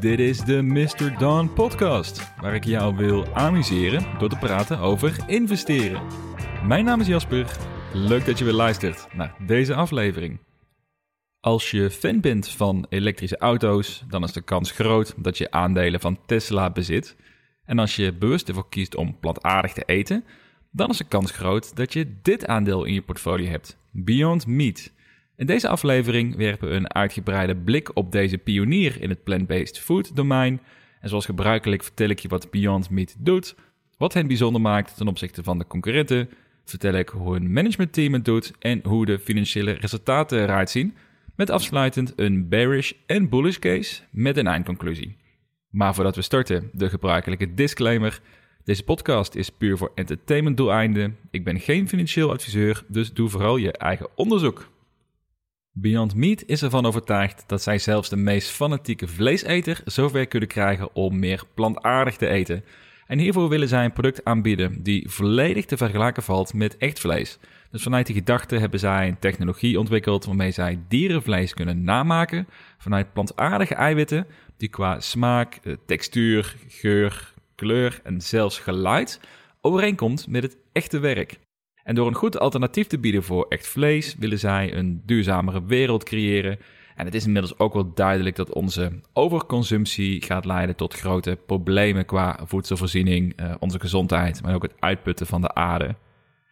Dit is de Mr. Dawn podcast, waar ik jou wil amuseren door te praten over investeren. Mijn naam is Jasper, leuk dat je weer luistert naar deze aflevering. Als je fan bent van elektrische auto's, dan is de kans groot dat je aandelen van Tesla bezit. En als je bewust ervoor kiest om plantaardig te eten, dan is de kans groot dat je dit aandeel in je portfolio hebt: Beyond Meat. In deze aflevering werpen we een uitgebreide blik op deze pionier in het plant-based food domein. En zoals gebruikelijk vertel ik je wat Beyond Meat doet, wat hen bijzonder maakt ten opzichte van de concurrenten, vertel ik hoe hun managementteam het doet en hoe de financiële resultaten eruit zien, met afsluitend een bearish en bullish case met een eindconclusie. Maar voordat we starten, de gebruikelijke disclaimer. Deze podcast is puur voor entertainment doeleinden. Ik ben geen financieel adviseur, dus doe vooral je eigen onderzoek. Beyond Meat is ervan overtuigd dat zij zelfs de meest fanatieke vleeseter zover kunnen krijgen om meer plantaardig te eten. En hiervoor willen zij een product aanbieden die volledig te vergelijken valt met echt vlees. Dus vanuit die gedachte hebben zij een technologie ontwikkeld waarmee zij dierenvlees kunnen namaken vanuit plantaardige eiwitten die qua smaak, eh, textuur, geur, kleur en zelfs geluid overeenkomt met het echte werk. En door een goed alternatief te bieden voor echt vlees, willen zij een duurzamere wereld creëren. En het is inmiddels ook wel duidelijk dat onze overconsumptie gaat leiden tot grote problemen qua voedselvoorziening, eh, onze gezondheid, maar ook het uitputten van de aarde.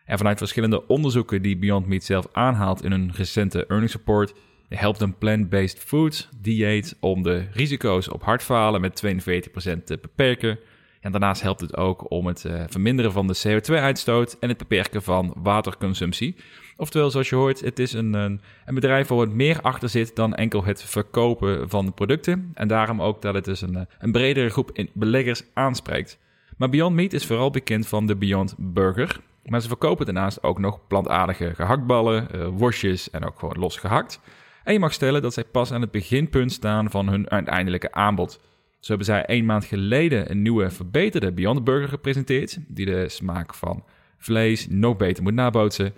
En vanuit verschillende onderzoeken die Beyond Meat zelf aanhaalt in een recente earnings report, helpt een plant-based food dieet om de risico's op hartfalen met 42% te beperken. En daarnaast helpt het ook om het uh, verminderen van de CO2-uitstoot en het beperken van waterconsumptie. Oftewel, zoals je hoort, het is een, een, bedrijf waar wat meer achter zit dan enkel het verkopen van producten. En daarom ook dat het dus een, een bredere groep beleggers aanspreekt. Maar Beyond Meat is vooral bekend van de Beyond Burger. Maar ze verkopen daarnaast ook nog plantaardige gehaktballen, uh, worstjes en ook gewoon los gehakt. En je mag stellen dat zij pas aan het beginpunt staan van hun uiteindelijke aanbod. Zo hebben zij een maand geleden een nieuwe verbeterde Beyond Burger gepresenteerd, die de smaak van vlees nog beter moet nabootsen.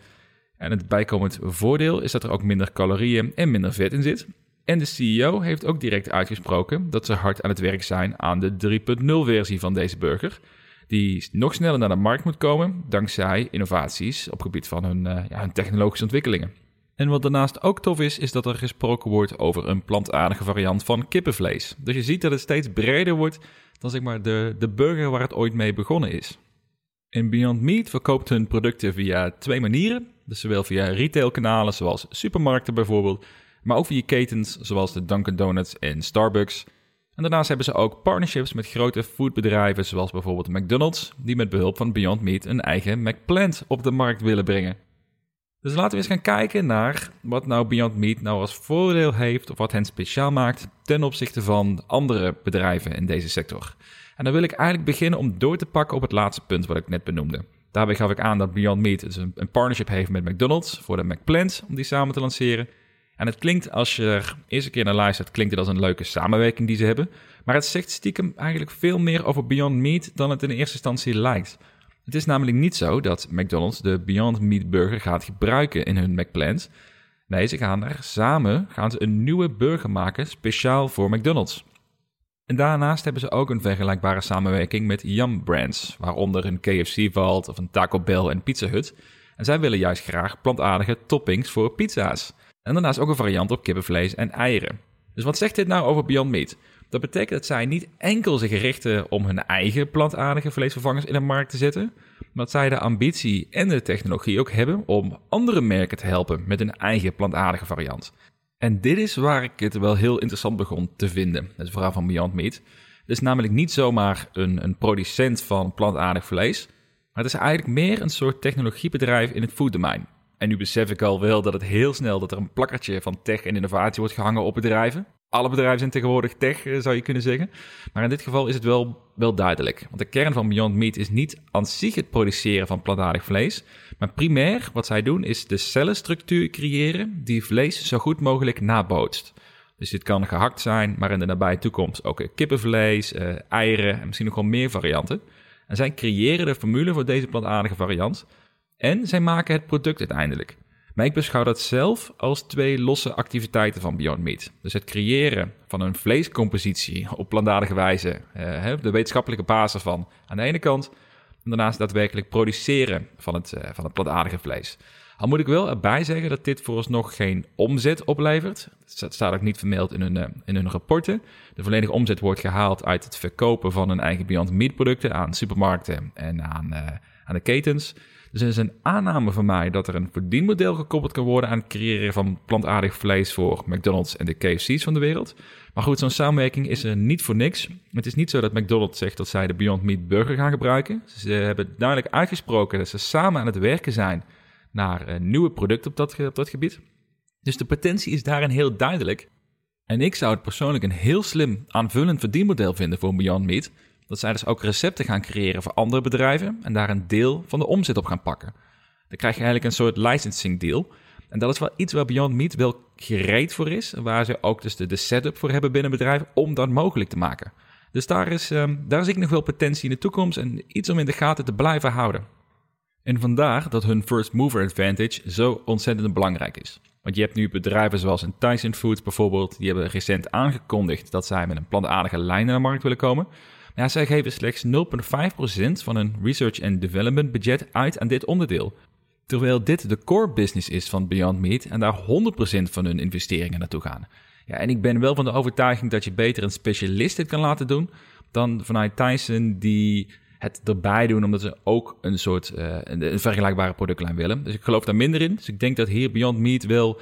En het bijkomend voordeel is dat er ook minder calorieën en minder vet in zit. En de CEO heeft ook direct uitgesproken dat ze hard aan het werk zijn aan de 3.0 versie van deze burger. Die nog sneller naar de markt moet komen dankzij innovaties op gebied van hun, uh, ja, hun technologische ontwikkelingen. En wat daarnaast ook tof is, is dat er gesproken wordt over een plantaardige variant van kippenvlees. Dus je ziet dat het steeds breder wordt dan zeg maar de, de burger waar het ooit mee begonnen is. En Beyond Meat verkoopt hun producten via twee manieren. Dus zowel via retailkanalen zoals supermarkten bijvoorbeeld, maar ook via ketens zoals de Dunkin' Donuts en Starbucks. En daarnaast hebben ze ook partnerships met grote foodbedrijven zoals bijvoorbeeld McDonald's, die met behulp van Beyond Meat een eigen McPlant op de markt willen brengen. Dus laten we eens gaan kijken naar wat nou Beyond Meat nou als voordeel heeft of wat hen speciaal maakt ten opzichte van andere bedrijven in deze sector. En dan wil ik eigenlijk beginnen om door te pakken op het laatste punt wat ik net benoemde. Daarbij gaf ik aan dat Beyond Meat dus een, een partnership heeft met McDonald's voor de McPlant om die samen te lanceren. En het klinkt als je er eerst een keer naar luistert, klinkt het als een leuke samenwerking die ze hebben. Maar het zegt stiekem eigenlijk veel meer over Beyond Meat dan het in eerste instantie lijkt. Het is namelijk niet zo dat McDonald's de Beyond Meat Burger gaat gebruiken in hun McPlans. Nee, ze gaan er samen gaan ze een nieuwe burger maken speciaal voor McDonald's. En daarnaast hebben ze ook een vergelijkbare samenwerking met Yum Brands, waaronder een KFC valt of een Taco Bell en Pizza Hut. En zij willen juist graag plantaardige toppings voor pizza's. En daarnaast ook een variant op kippenvlees en eieren. Dus wat zegt dit nou over Beyond Meat? Dat betekent dat zij niet enkel zich richten om hun eigen plantaardige vleesvervangers in de markt te zetten, maar dat zij de ambitie en de technologie ook hebben om andere merken te helpen met een eigen plantaardige variant. En dit is waar ik het wel heel interessant begon te vinden, het verhaal van Beyond Meat. Het is namelijk niet zomaar een, een producent van plantaardig vlees, maar het is eigenlijk meer een soort technologiebedrijf in het fooddomein. En nu besef ik al wel dat het heel snel dat er een plakkertje van tech en innovatie wordt gehangen op bedrijven alle bedrijven zijn tegenwoordig tech, eh, zou je kunnen zeggen. Maar in dit geval is het wel, wel duidelijk. Want de kern van Beyond Meat is niet aan zich het produceren van plantaardig vlees. Maar primair wat zij doen is de cellenstructuur creëren die vlees zo goed mogelijk nabootst. Dus dit kan gehakt zijn, maar in de nabije toekomst ook kippenvlees, eh, eieren en misschien nog wel meer varianten. En zij creëren de formule voor deze plantaardige variant. En zij maken het product uiteindelijk. Maar ik beschouw dat zelf als twee losse activiteiten van Beyond Meat. Dus het creëren van een vleescompositie op plantaardige wijze, eh, de wetenschappelijke basis van aan de ene kant, en daarnaast daadwerkelijk produceren van het, eh, van het plantaardige vlees. Al moet ik wel erbij zeggen dat dit vooralsnog geen omzet oplevert. Dat staat ook niet vermeld in hun, eh, in hun rapporten. De volledige omzet wordt gehaald uit het verkopen van hun eigen Beyond Meat producten aan supermarkten en aan, aan de ketens. Dus er is een aanname van mij dat er een verdienmodel gekoppeld kan worden aan het creëren van plantaardig vlees voor McDonald's en de KFC's van de wereld. Maar goed, zo'n samenwerking is er niet voor niks. Het is niet zo dat McDonald's zegt dat zij de Beyond Meat burger gaan gebruiken. Ze hebben duidelijk uitgesproken dat ze samen aan het werken zijn naar een nieuwe producten op dat, op dat gebied. Dus de potentie is daarin heel duidelijk. En ik zou het persoonlijk een heel slim aanvullend verdienmodel vinden voor Beyond Meat. Dat zij dus ook recepten gaan creëren voor andere bedrijven en daar een deel van de omzet op gaan pakken. Dan krijg je eigenlijk een soort licensing deal. En dat is wel iets waar Beyond Meat wel gereed voor is. Waar ze ook dus de, setup voor hebben binnen bedrijven om dat mogelijk te maken. Dus daar, is, um, daar zie ik nog wel potentie in de toekomst en iets om in de gaten te blijven houden. En vandaar dat hun first mover advantage zo ontzettend belangrijk is. Want je hebt nu bedrijven zoals Tyson Foods bijvoorbeeld, die hebben recent aangekondigd dat zij met een plantaardige lijn naar de markt willen komen. Ja, zij geven slechts 0,5% van hun research and development budget uit aan dit onderdeel. Terwijl dit de core business is van Beyond Meat en daar 100% van hun investeringen naartoe gaan. Ja, en ik ben wel van de overtuiging dat je beter een specialist dit kan laten doen dan vanuit Tyson die het erbij doen, omdat ze ook een soort uh, een, vergelijkbare productlijn willen. Dus ik geloof daar minder in. Dus ik denk dat hier Beyond Meat wel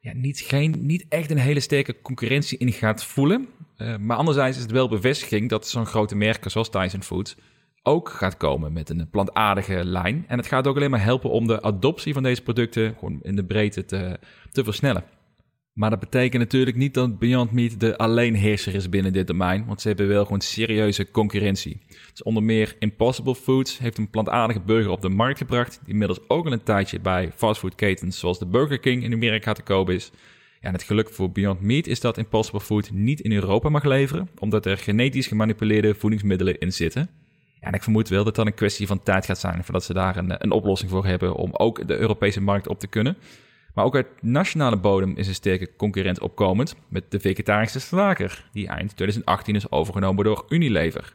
ja, niet, geen, niet echt een hele sterke concurrentie in gaat voelen. Uh, maar anderzijds is het wel bevestiging dat zo'n grote merken zoals Tyson Foods ook gaat komen met een plantaardige lijn. En het gaat ook alleen maar helpen om de adoptie van deze producten gewoon in de breedte te, te versnellen. Maar dat betekent natuurlijk niet dat Beyond Meat de alleenheerser is binnen dit domein, want ze hebben wel gewoon serieuze concurrentie. Dus onder meer Impossible Foods heeft een plantaardige burger op de markt gebracht, die inmiddels ook al een tijdje bij fastfoodketens zoals de Burger King in Amerika te koop is. En het geluk voor Beyond Meat is dat Impossible Food niet in Europa mag leveren, omdat er genetisch gemanipuleerde voedingsmiddelen in zitten. Ja, en ik vermoed wel dat dat een kwestie van tijd gaat zijn voordat ze daar een, een oplossing voor hebben om ook de Europese markt op te kunnen. Maar ook uit nationale bodem is een sterke concurrent opkomend met de vegetarische slager, die eind 2018 is overgenomen door Unilever.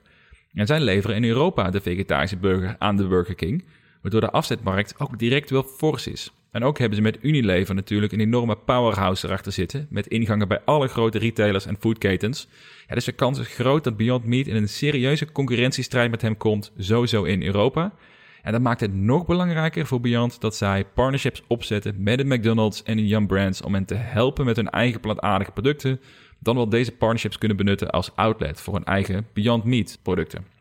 En zij leveren in Europa de vegetarische burger aan de Burger King, waardoor de afzetmarkt ook direct wel fors is. En ook hebben ze met Unilever natuurlijk een enorme powerhouse erachter zitten, met ingangen bij alle grote retailers en foodketens. Ja, dus de kans is groot dat Beyond Meat in een serieuze concurrentiestrijd met hem komt, sowieso in Europa. En dat maakt het nog belangrijker voor Beyond dat zij partnerships opzetten met de McDonald's en de Yum Brands om hen te helpen met hun eigen plantaardige producten, dan wel deze partnerships kunnen benutten als outlet voor hun eigen Beyond Meat producten.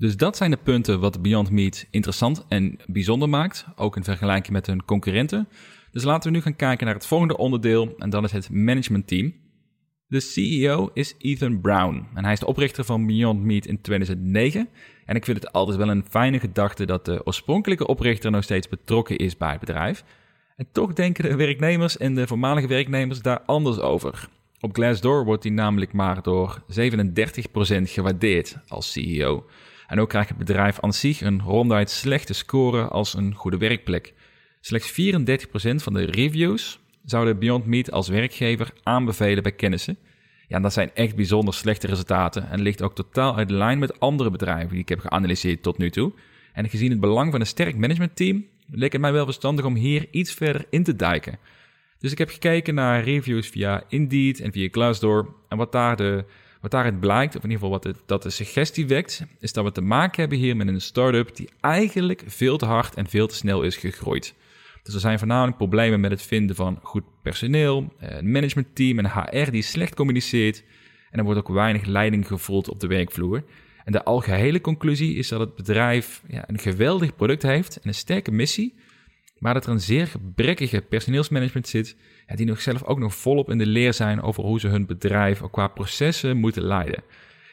Dus dat zijn de punten wat Beyond Meat interessant en bijzonder maakt, ook in vergelijking met hun concurrenten. Dus laten we nu gaan kijken naar het volgende onderdeel en dan is het management team. De CEO is Ethan Brown en hij is de oprichter van Beyond Meat in 2009. En ik vind het altijd wel een fijne gedachte dat de oorspronkelijke oprichter nog steeds betrokken is bij het bedrijf. En toch denken de werknemers en de voormalige werknemers daar anders over. Op Glassdoor wordt hij namelijk maar door 37% gewaardeerd als CEO. En ook krijgt het bedrijf aan zich een ronduit slechte score als een goede werkplek. Slechts 34% van de reviews zouden Beyond Meat als werkgever aanbevelen bij kennissen. Ja, dat zijn echt bijzonder slechte resultaten en ligt ook totaal uit lijn met andere bedrijven die ik heb geanalyseerd tot nu toe. En gezien het belang van een sterk managementteam, leek het mij wel verstandig om hier iets verder in te duiken. Dus ik heb gekeken naar reviews via Indeed en via Glassdoor. En wat, daar de, wat daaruit blijkt, of in ieder geval wat dat de suggestie wekt, is dat we te maken hebben hier met een start-up die eigenlijk veel te hard en veel te snel is gegroeid. Dus er zijn voornamelijk problemen met het vinden van goed personeel, een eh, managementteam en HR die slecht communiceert. En er wordt ook weinig leiding gevoeld op de werkvloer. En de algehele conclusie is dat het bedrijf ja, een geweldig product heeft en een sterke missie, maar dat er een zeer gebrekkige personeelsmanagement zit, ja, die nog zelf ook nog volop in de leer zijn over hoe ze hun bedrijf qua processen moeten leiden.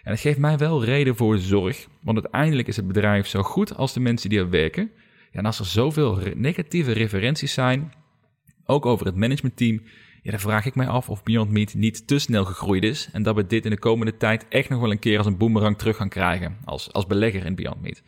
En dat geeft mij wel reden voor zorg, want uiteindelijk is het bedrijf zo goed als de mensen die er werken. Ja, en als er zoveel negatieve referenties zijn, ook over het managementteam, dan vraag ik mij af of Beyond Meat niet te snel gegroeid is en dat we dit in de komende tijd echt nog wel een keer als een boemerang terug gaan krijgen als, als belegger in Beyond Meat.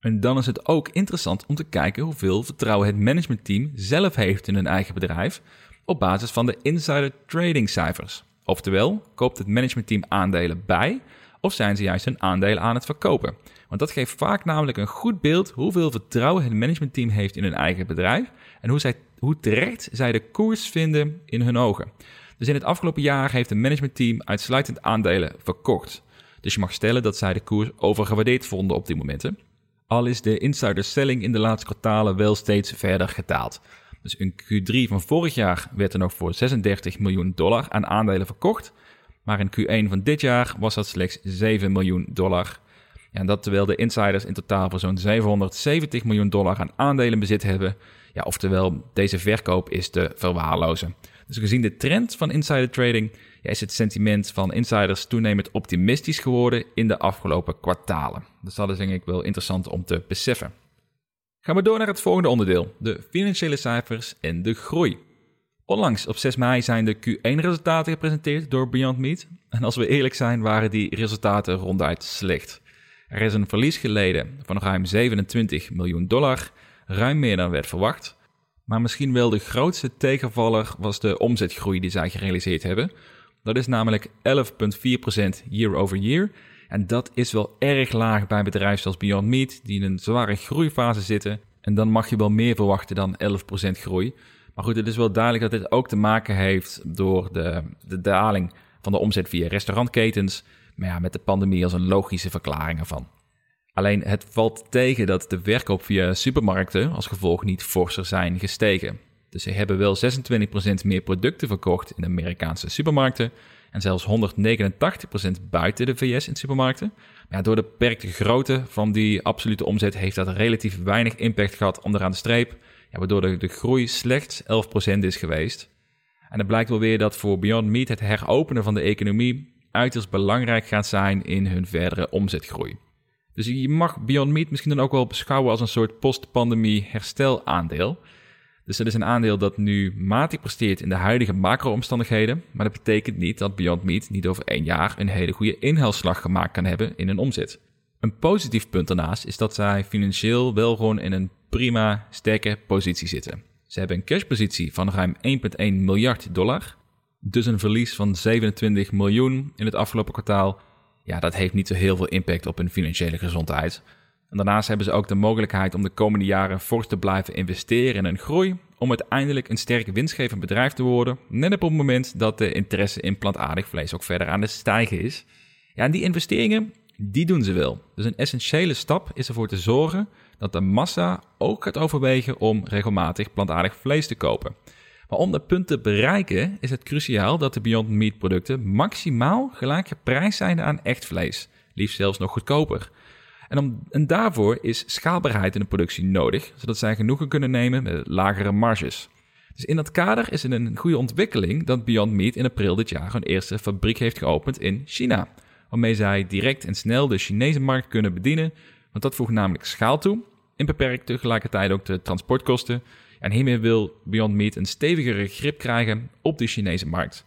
En dan is het ook interessant om te kijken hoeveel vertrouwen het managementteam zelf heeft in hun eigen bedrijf op basis van de insider trading cijfers. Oftewel, koopt het managementteam aandelen bij of zijn ze juist hun aandelen aan het verkopen? Want dat geeft vaak namelijk een goed beeld hoeveel vertrouwen het managementteam heeft in hun eigen bedrijf en hoe, zij, hoe terecht zij de koers vinden in hun ogen. Dus in het afgelopen jaar heeft het managementteam uitsluitend aandelen verkocht. Dus je mag stellen dat zij de koers overgewaardeerd vonden op die momenten. Al is de insider selling in de laatste kwartalen wel steeds verder gedaald. Dus in Q3 van vorig jaar werd er nog voor 36 miljoen dollar aan aandelen verkocht. Maar in Q1 van dit jaar was dat slechts 7 miljoen dollar. En dat terwijl de insiders in totaal voor zo'n 770 miljoen dollar aan aandelen bezit hebben. Ja, oftewel, deze verkoop is te verwaarlozen. Dus gezien de trend van insider trading is het sentiment van insiders toenemend optimistisch geworden in de afgelopen kwartalen. Dus dat is denk ik wel interessant om te beseffen. Gaan we door naar het volgende onderdeel: de financiële cijfers en de groei. Onlangs op 6 mei zijn de Q1-resultaten gepresenteerd door Beyond Meat. En als we eerlijk zijn, waren die resultaten ronduit slecht. Er is een verlies geleden van ruim 27 miljoen dollar, ruim meer dan werd verwacht. Maar misschien wel de grootste tegenvaller was de omzetgroei die zij gerealiseerd hebben. Dat is namelijk 11,4% year over year. En dat is wel erg laag bij bedrijven zoals Beyond Meat, die in een zware groeifase zitten. En dan mag je wel meer verwachten dan 11% groei. Maar goed, het is wel duidelijk dat dit ook te maken heeft door de, de daling van de omzet via restaurantketens. Maar ja, met de pandemie als een logische verklaring ervan. Alleen het valt tegen dat de verkoop via supermarkten als gevolg niet forser zijn gestegen. Dus ze hebben wel 26% meer producten verkocht in de Amerikaanse supermarkten en zelfs 189% buiten de VS in supermarkten. Maar door de beperkte grootte van die absolute omzet heeft dat relatief weinig impact gehad onderaan de streep, ja, waardoor de, de groei slechts 11% is geweest. En het blijkt wel weer dat voor Beyond Meat het heropenen van de economie uiterst belangrijk gaat zijn in hun verdere omzetgroei. Dus je mag Beyond Meat misschien dan ook wel beschouwen als een soort post-pandemie herstelaandeel. Dus dat is een aandeel dat nu matig presteert in de huidige macro-omstandigheden. Maar dat betekent niet dat Beyond Meat niet over één jaar een hele goede inhaalslag gemaakt kan hebben in een omzet. Een positief punt daarnaast is dat zij financieel wel gewoon in een prima, sterke positie zitten. Ze hebben een cashpositie van ruim 1,1 miljard dollar. Dus een verlies van 27 miljoen in het afgelopen kwartaal. Ja, dat heeft niet zo heel veel impact op hun financiële gezondheid. En daarnaast hebben ze ook de mogelijkheid om de komende jaren fors te blijven investeren in een groei, om uiteindelijk een sterk winstgevend bedrijf te worden, net op het moment dat de interesse in plantaardig vlees ook verder aan het stijgen is. Ja, en die investeringen, die doen ze wel. Dus een essentiële stap is ervoor te zorgen dat de massa ook gaat overwegen om regelmatig plantaardig vlees te kopen. Maar om dat punt te bereiken is het cruciaal dat de Beyond Meat producten maximaal gelijk geprijsd zijn aan echt vlees, liefst zelfs nog goedkoper. En, om, en daarvoor is schaalbaarheid in de productie nodig, zodat zij genoegen kunnen nemen met lagere marges. Dus in dat kader is het een goede ontwikkeling dat Beyond Meat in april dit jaar hun eerste fabriek heeft geopend in China. Waarmee zij direct en snel de Chinese markt kunnen bedienen, want dat voegt namelijk schaal toe en beperkt tegelijkertijd ook de transportkosten. En hiermee wil Beyond Meat een stevigere grip krijgen op de Chinese markt.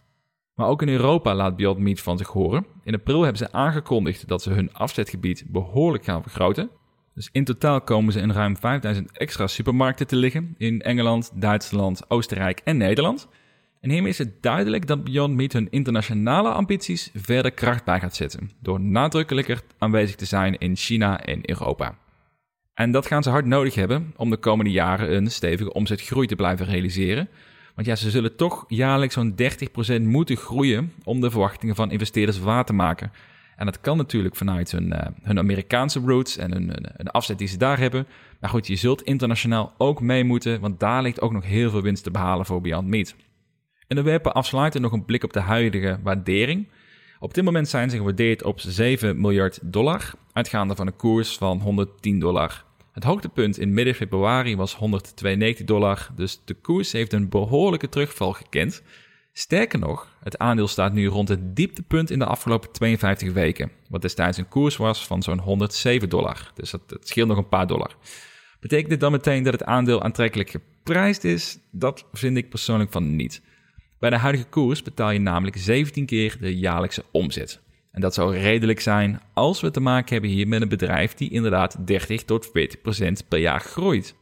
Maar ook in Europa laat Beyond Meat van zich horen. In april hebben ze aangekondigd dat ze hun afzetgebied behoorlijk gaan vergroten. Dus in totaal komen ze in ruim 5000 extra supermarkten te liggen in Engeland, Duitsland, Oostenrijk en Nederland. En hiermee is het duidelijk dat Beyond Meat hun internationale ambities verder kracht bij gaat zetten, door nadrukkelijker aanwezig te zijn in China en Europa. En dat gaan ze hard nodig hebben om de komende jaren een stevige omzetgroei te blijven realiseren, want ja, ze zullen toch jaarlijks zo'n 30% moeten groeien om de verwachtingen van investeerders waar te maken. En dat kan natuurlijk vanuit hun, uh, hun Amerikaanse roots en hun, hun, afzet die ze daar hebben. Maar goed, je zult internationaal ook mee moeten, want daar ligt ook nog heel veel winst te behalen voor Beyond Meat. En dan werpen afsluiten nog een blik op de huidige waardering. Op dit moment zijn ze gewaardeerd op 7 miljard dollar, uitgaande van een koers van 110 dollar. Het hoogtepunt in midden februari was 192 dollar, dus de koers heeft een behoorlijke terugval gekend. Sterker nog, het aandeel staat nu rond het dieptepunt in de afgelopen 52 weken, wat destijds een koers was van zo'n 107 dollar. Dus dat, scheelt nog een paar dollar. Betekent dit dan meteen dat het aandeel aantrekkelijk geprijsd is? Dat vind ik persoonlijk van niet. Bij de huidige koers betaal je namelijk 17 keer de jaarlijkse omzet. En dat zou redelijk zijn als we te maken hebben hier met een bedrijf die inderdaad 30 tot 40 procent per jaar groeit.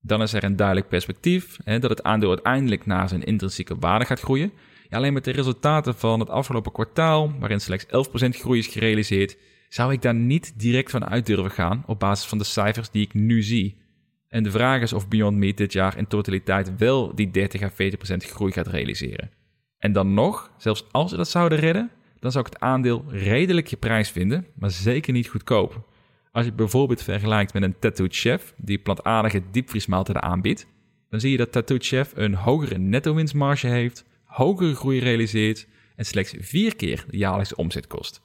Dan is er een duidelijk perspectief hè, dat het aandeel uiteindelijk naar zijn intrinsieke waarde gaat groeien. Alleen met de resultaten van het afgelopen kwartaal, waarin slechts 11% groei is gerealiseerd, zou ik daar niet direct van uit durven gaan op basis van de cijfers die ik nu zie. En de vraag is of Beyond Meat dit jaar in totaliteit wel die 30 à 40% groei gaat realiseren. En dan nog, zelfs als ze dat zouden redden, dan zou ik het aandeel redelijk prijs vinden, maar zeker niet goedkoop. Als je bijvoorbeeld vergelijkt met een Tattooed Chef die plantaardige diepvriesmaaltijden aanbiedt, dan zie je dat Tattooed Chef een hogere netto-winstmarge heeft, hogere groei realiseert en slechts vier keer de jaarlijkse omzet kost.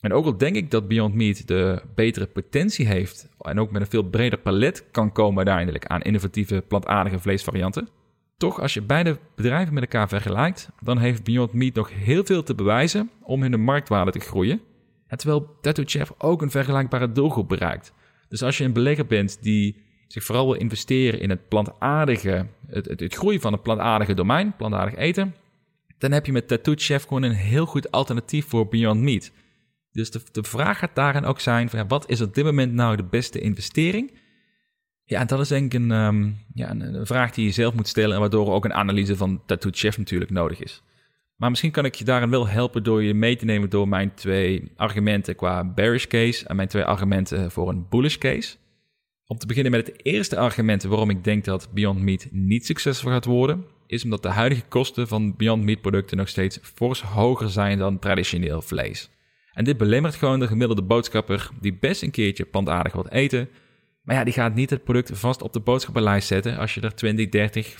En ook al denk ik dat Beyond Meat de betere potentie heeft en ook met een veel breder palet kan komen uiteindelijk aan innovatieve plantaardige vleesvarianten, toch als je beide bedrijven met elkaar vergelijkt, dan heeft Beyond Meat nog heel veel te bewijzen om hun marktwaarde te groeien. En terwijl Tattoo Chef ook een vergelijkbare doelgroep bereikt. Dus als je een belegger bent die zich vooral wil investeren in het plantaardige, het, het, groeien van het plantaardige domein, plantaardig eten, dan heb je met Tattoo Chef gewoon een heel goed alternatief voor Beyond Meat. Dus de, de vraag gaat daarin ook zijn: ja, wat is op dit moment nou de beste investering? Ja, dat is denk ik een, ehm, ja, een, vraag die je zelf moet stellen en waardoor ook een analyse van Tattoo Chef natuurlijk nodig is. Maar misschien kan ik je daarin wel helpen door je mee te nemen door mijn twee argumenten qua bearish case en mijn twee argumenten voor een bullish case. Om te beginnen met het eerste argument waarom ik denk dat Beyond Meat niet succesvol gaat worden, is omdat de huidige kosten van Beyond Meat producten nog steeds fors hoger zijn dan traditioneel vlees. En dit belemmert gewoon de gemiddelde boodschapper die best een keertje plantaardig wilt eten. Maar ja, die gaat niet het product vast op de boodschappenlijst zetten als je er 20, 30,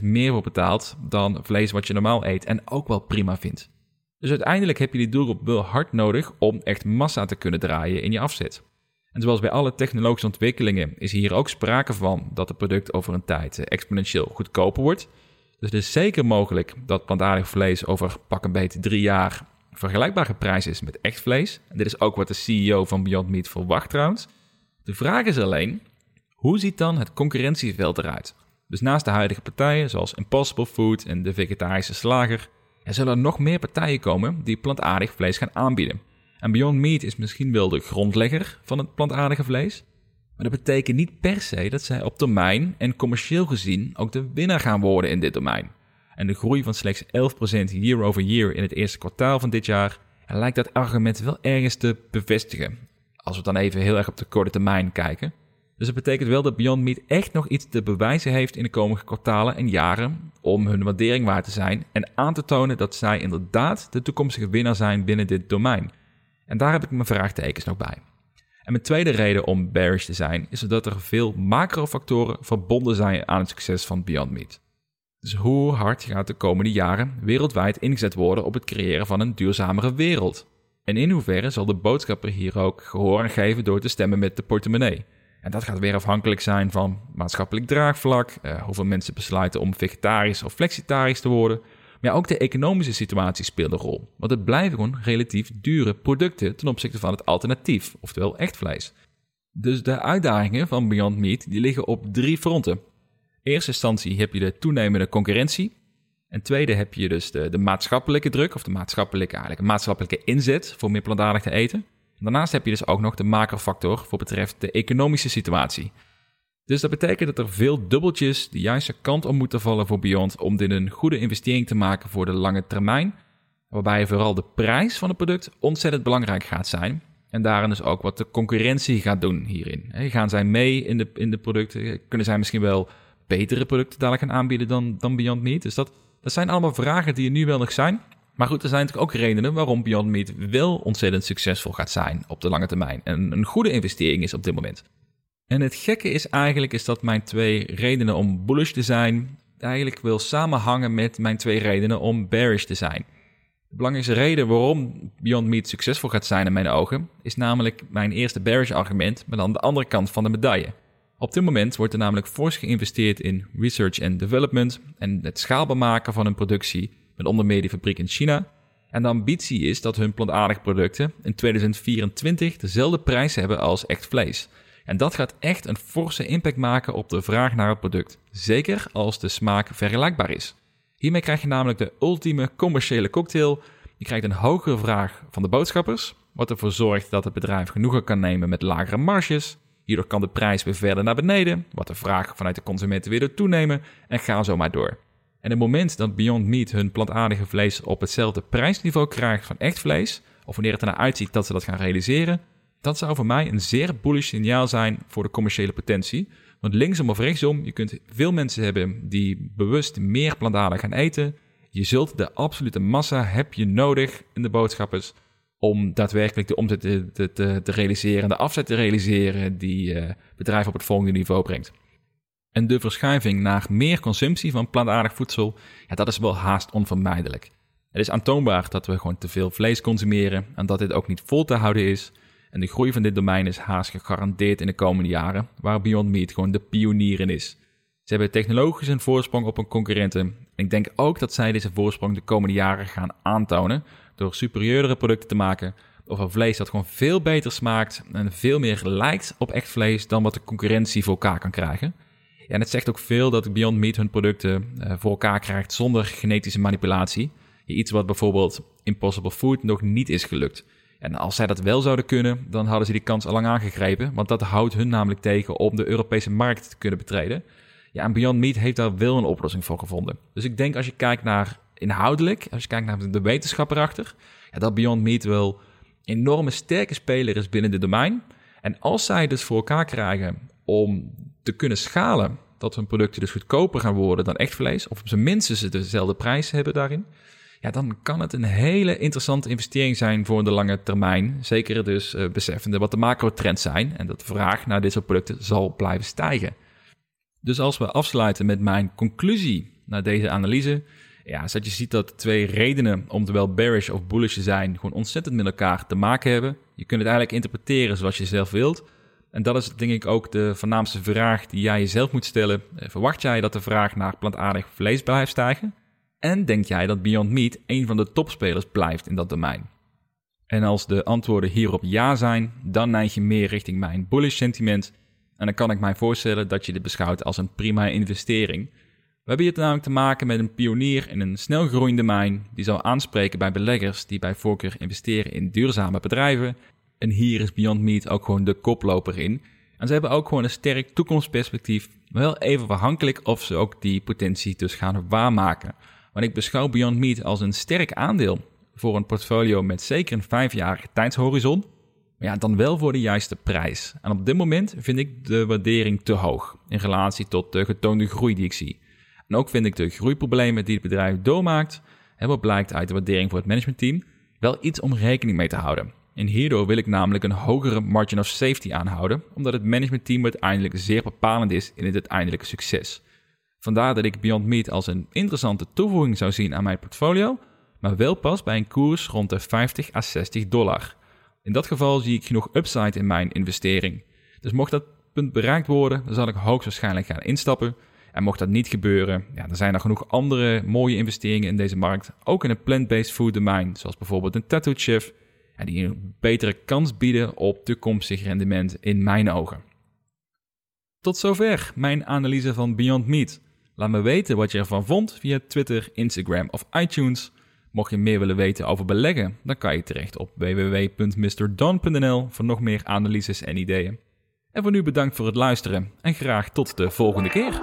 40% meer voor betaalt dan vlees wat je normaal eet en ook wel prima vindt. Dus uiteindelijk heb je die doelgroep wel hard nodig om echt massa te kunnen draaien in je afzet. En zoals bij alle technologische ontwikkelingen is hier ook sprake van dat het product over een tijd exponentieel goedkoper wordt. Dus het is zeker mogelijk dat plantaardig vlees over pak een beetje drie jaar vergelijkbare prijs is met echt vlees. Dit is ook wat de CEO van Beyond Meat verwacht trouwens. De vraag is alleen, hoe ziet dan het concurrentieveld eruit? Dus naast de huidige partijen zoals Impossible Food en de vegetarische slager, er zullen er nog meer partijen komen die plantaardig vlees gaan aanbieden. En Beyond Meat is misschien wel de grondlegger van het plantaardige vlees. Maar dat betekent niet per se dat zij op termijn en commercieel gezien ook de winnaar gaan worden in dit domein en de groei van slechts 11% year over year in het eerste kwartaal van dit jaar, lijkt dat argument wel ergens te bevestigen. Als we dan even heel erg op de korte termijn kijken. Dus dat betekent wel dat Beyond Meat echt nog iets te bewijzen heeft in de komende kwartalen en jaren om hun waardering waard te zijn en aan te tonen dat zij inderdaad de toekomstige winnaar zijn binnen dit domein. En daar heb ik mijn vraagtekens nog bij. En mijn tweede reden om bearish te zijn is dat er veel macrofactoren verbonden zijn aan het succes van Beyond Meat. Dus hoe hard gaat de komende jaren wereldwijd ingezet worden op het creëren van een duurzamere wereld? En in hoeverre zal de boodschapper hier ook gehoor aan geven door te stemmen met de portemonnee? En dat gaat weer afhankelijk zijn van maatschappelijk draagvlak, eh, hoeveel mensen besluiten om vegetarisch of flexitarisch te worden. Maar ook de economische situatie speelt een rol, want het blijven gewoon relatief dure producten ten opzichte van het alternatief, oftewel echt vlees. Dus de uitdagingen van Beyond Meat die liggen op drie fronten eerste instantie heb je de toenemende concurrentie. En tweede heb je dus de, de maatschappelijke druk, of de maatschappelijke, eigenlijk maatschappelijke inzet voor meer plantaardig te eten. Daarnaast heb je dus ook nog de macrofactor voor betreft de economische situatie. Dus dat betekent dat er veel dubbeltjes de juiste kant om moeten vallen voor Beyond om dit een goede investering te maken voor de lange termijn. Waarbij vooral de prijs van het product ontzettend belangrijk gaat zijn. En daarin dus ook wat de concurrentie gaat doen hierin. Gaan zij mee in de, in de producten? Kunnen zij misschien wel betere producten dadelijk gaan aanbieden dan, dan Beyond Meat. Dus dat, dat zijn allemaal vragen die er nu wel nog zijn. Maar goed, er zijn natuurlijk ook redenen waarom Beyond Meat wel ontzettend succesvol gaat zijn op de lange termijn. En een goede investering is op dit moment. En het gekke is eigenlijk is dat mijn twee redenen om bullish te zijn eigenlijk wil samenhangen met mijn twee redenen om bearish te zijn. De belangrijkste reden waarom Beyond Meat succesvol gaat zijn in mijn ogen is namelijk mijn eerste bearish argument, maar dan de andere kant van de medaille. Op dit moment wordt er namelijk fors geïnvesteerd in research and development en het schaalbaar maken van hun productie, met onder meer die fabriek in China. En de ambitie is dat hun plantaardige producten in 2024 dezelfde prijs hebben als echt vlees. En dat gaat echt een forse impact maken op de vraag naar het product, zeker als de smaak vergelijkbaar is. Hiermee krijg je namelijk de ultieme commerciële cocktail Je krijgt een hogere vraag van de boodschappers, wat ervoor zorgt dat het bedrijf genoegen kan nemen met lagere marges. Hierdoor kan de prijs weer verder naar beneden, wat de vraag vanuit de consumenten weer toenemen en ga zo maar door. En het moment dat Beyond Meat hun plantaardige vlees op hetzelfde prijsniveau krijgt van echt vlees, of wanneer het ernaar uitziet dat ze dat gaan realiseren, dat zou voor mij een zeer bullish signaal zijn voor de commerciële potentie. Want linksom of rechtsom, je kunt veel mensen hebben die bewust meer plantaardig gaan eten. Je zult de absolute massa heb je nodig in de boodschappers om daadwerkelijk de omzet te, te, te, realiseren, de afzet te realiseren die uh, bedrijf op het volgende niveau brengt. En de verschuiving naar meer consumptie van plantaardig voedsel, ja, dat is wel haast onvermijdelijk. Het is aantoonbaar dat we gewoon te veel vlees consumeren en dat dit ook niet vol te houden is. En de groei van dit domein is haast gegarandeerd in de komende jaren, waar Beyond Meat gewoon de pionier in is. Ze hebben technologisch een voorsprong op hun concurrenten. ik denk ook dat zij deze voorsprong de komende jaren gaan aantonen door superieurdere producten te maken of een vlees dat gewoon veel beter smaakt en veel meer lijkt op echt vlees dan wat de concurrentie voor elkaar kan krijgen. En het zegt ook veel dat Beyond Meat hun producten uh, voor elkaar krijgt zonder genetische manipulatie. Iets wat bijvoorbeeld Impossible Food nog niet is gelukt. En als zij dat wel zouden kunnen, dan hadden ze die kans al lang aangegrepen. Want dat houdt hun namelijk tegen om de Europese markt te kunnen betreden. Ja, en Beyond Meat heeft daar wel een oplossing voor gevonden. Dus ik denk als je kijkt naar inhoudelijk, als je kijkt naar de wetenschap erachter, ja, dat Beyond Meat wel enorme sterke speler is binnen dit domein. En als zij dus voor elkaar krijgen om te kunnen schalen, dat hun producten dus goedkoper gaan worden dan echt vlees, of op zijn minst dezelfde prijs hebben daarin, ja, dan kan het een hele interessante investering zijn voor de lange termijn. Zeker dus uh, beseffende wat de macro-trends zijn en dat de vraag naar dit soort producten zal blijven stijgen. Dus als we afsluiten met mijn conclusie naar deze analyse, ja, is dat je ziet dat de twee redenen om wel bearish of bullish te zijn gewoon ontzettend met elkaar te maken hebben. Je kunt het eigenlijk interpreteren zoals je zelf wilt. En dat is denk ik ook de voornaamste vraag die jij jezelf moet stellen. Eh, verwacht jij dat de vraag naar plantaardig vlees blijft stijgen? En denk jij dat Beyond Meat een van de topspelers blijft in dat domein? En als de antwoorden hierop ja zijn, dan neig je meer richting mijn bullish sentiment. En dan kan ik mij voorstellen dat je dit beschouwt als een prima investering. We hebben hier namelijk te maken met een pionier in een snel groeiende domein die zal aanspreken bij beleggers die bij voorkeur investeren in duurzame bedrijven. En hier is Beyond Meat ook gewoon de koploper in. En ze hebben ook gewoon een sterk toekomstperspectief, maar wel even afhankelijk of ze ook die potentie dus gaan waarmaken. Want ik beschouw Beyond Meat als een sterk aandeel voor een portfolio met zeker een vijfjarige tijdshorizon. Maar ja, dan wel voor de juiste prijs. En op dit moment vind ik de waardering te hoog in relatie tot de getoonde groei die ik zie. En ook vind ik de groeiproblemen die het bedrijf doormaakt, en wat blijkt uit de waardering voor het managementteam, wel iets om rekening mee te houden. En hierdoor wil ik namelijk een hogere margin of safety aanhouden, omdat het managementteam uiteindelijk zeer bepalend is in het uiteindelijke succes. Vandaar dat ik Beyond Meat als een interessante toevoeging zou zien aan mijn portfolio, maar wel pas bij een koers rond de 50 à 60 dollar. In dat geval zie ik genoeg upside in mijn investering. Dus mocht dat punt bereikt worden, dan zal ik hoogstwaarschijnlijk gaan instappen. En mocht dat niet gebeuren, ja, dan zijn er genoeg andere mooie investeringen in deze markt, ook in het plant-based food domein, zoals bijvoorbeeld een Tattoo Chef, die een betere kans bieden op toekomstig rendement in mijn ogen. Tot zover mijn analyse van Beyond Meat. Laat me weten wat je ervan vond via Twitter, Instagram of iTunes. Mocht je meer willen weten over beleggen, dan kan je terecht op www.mrdon.nl voor nog meer analyses en ideeën. En voor nu bedankt voor het luisteren en graag tot de volgende keer.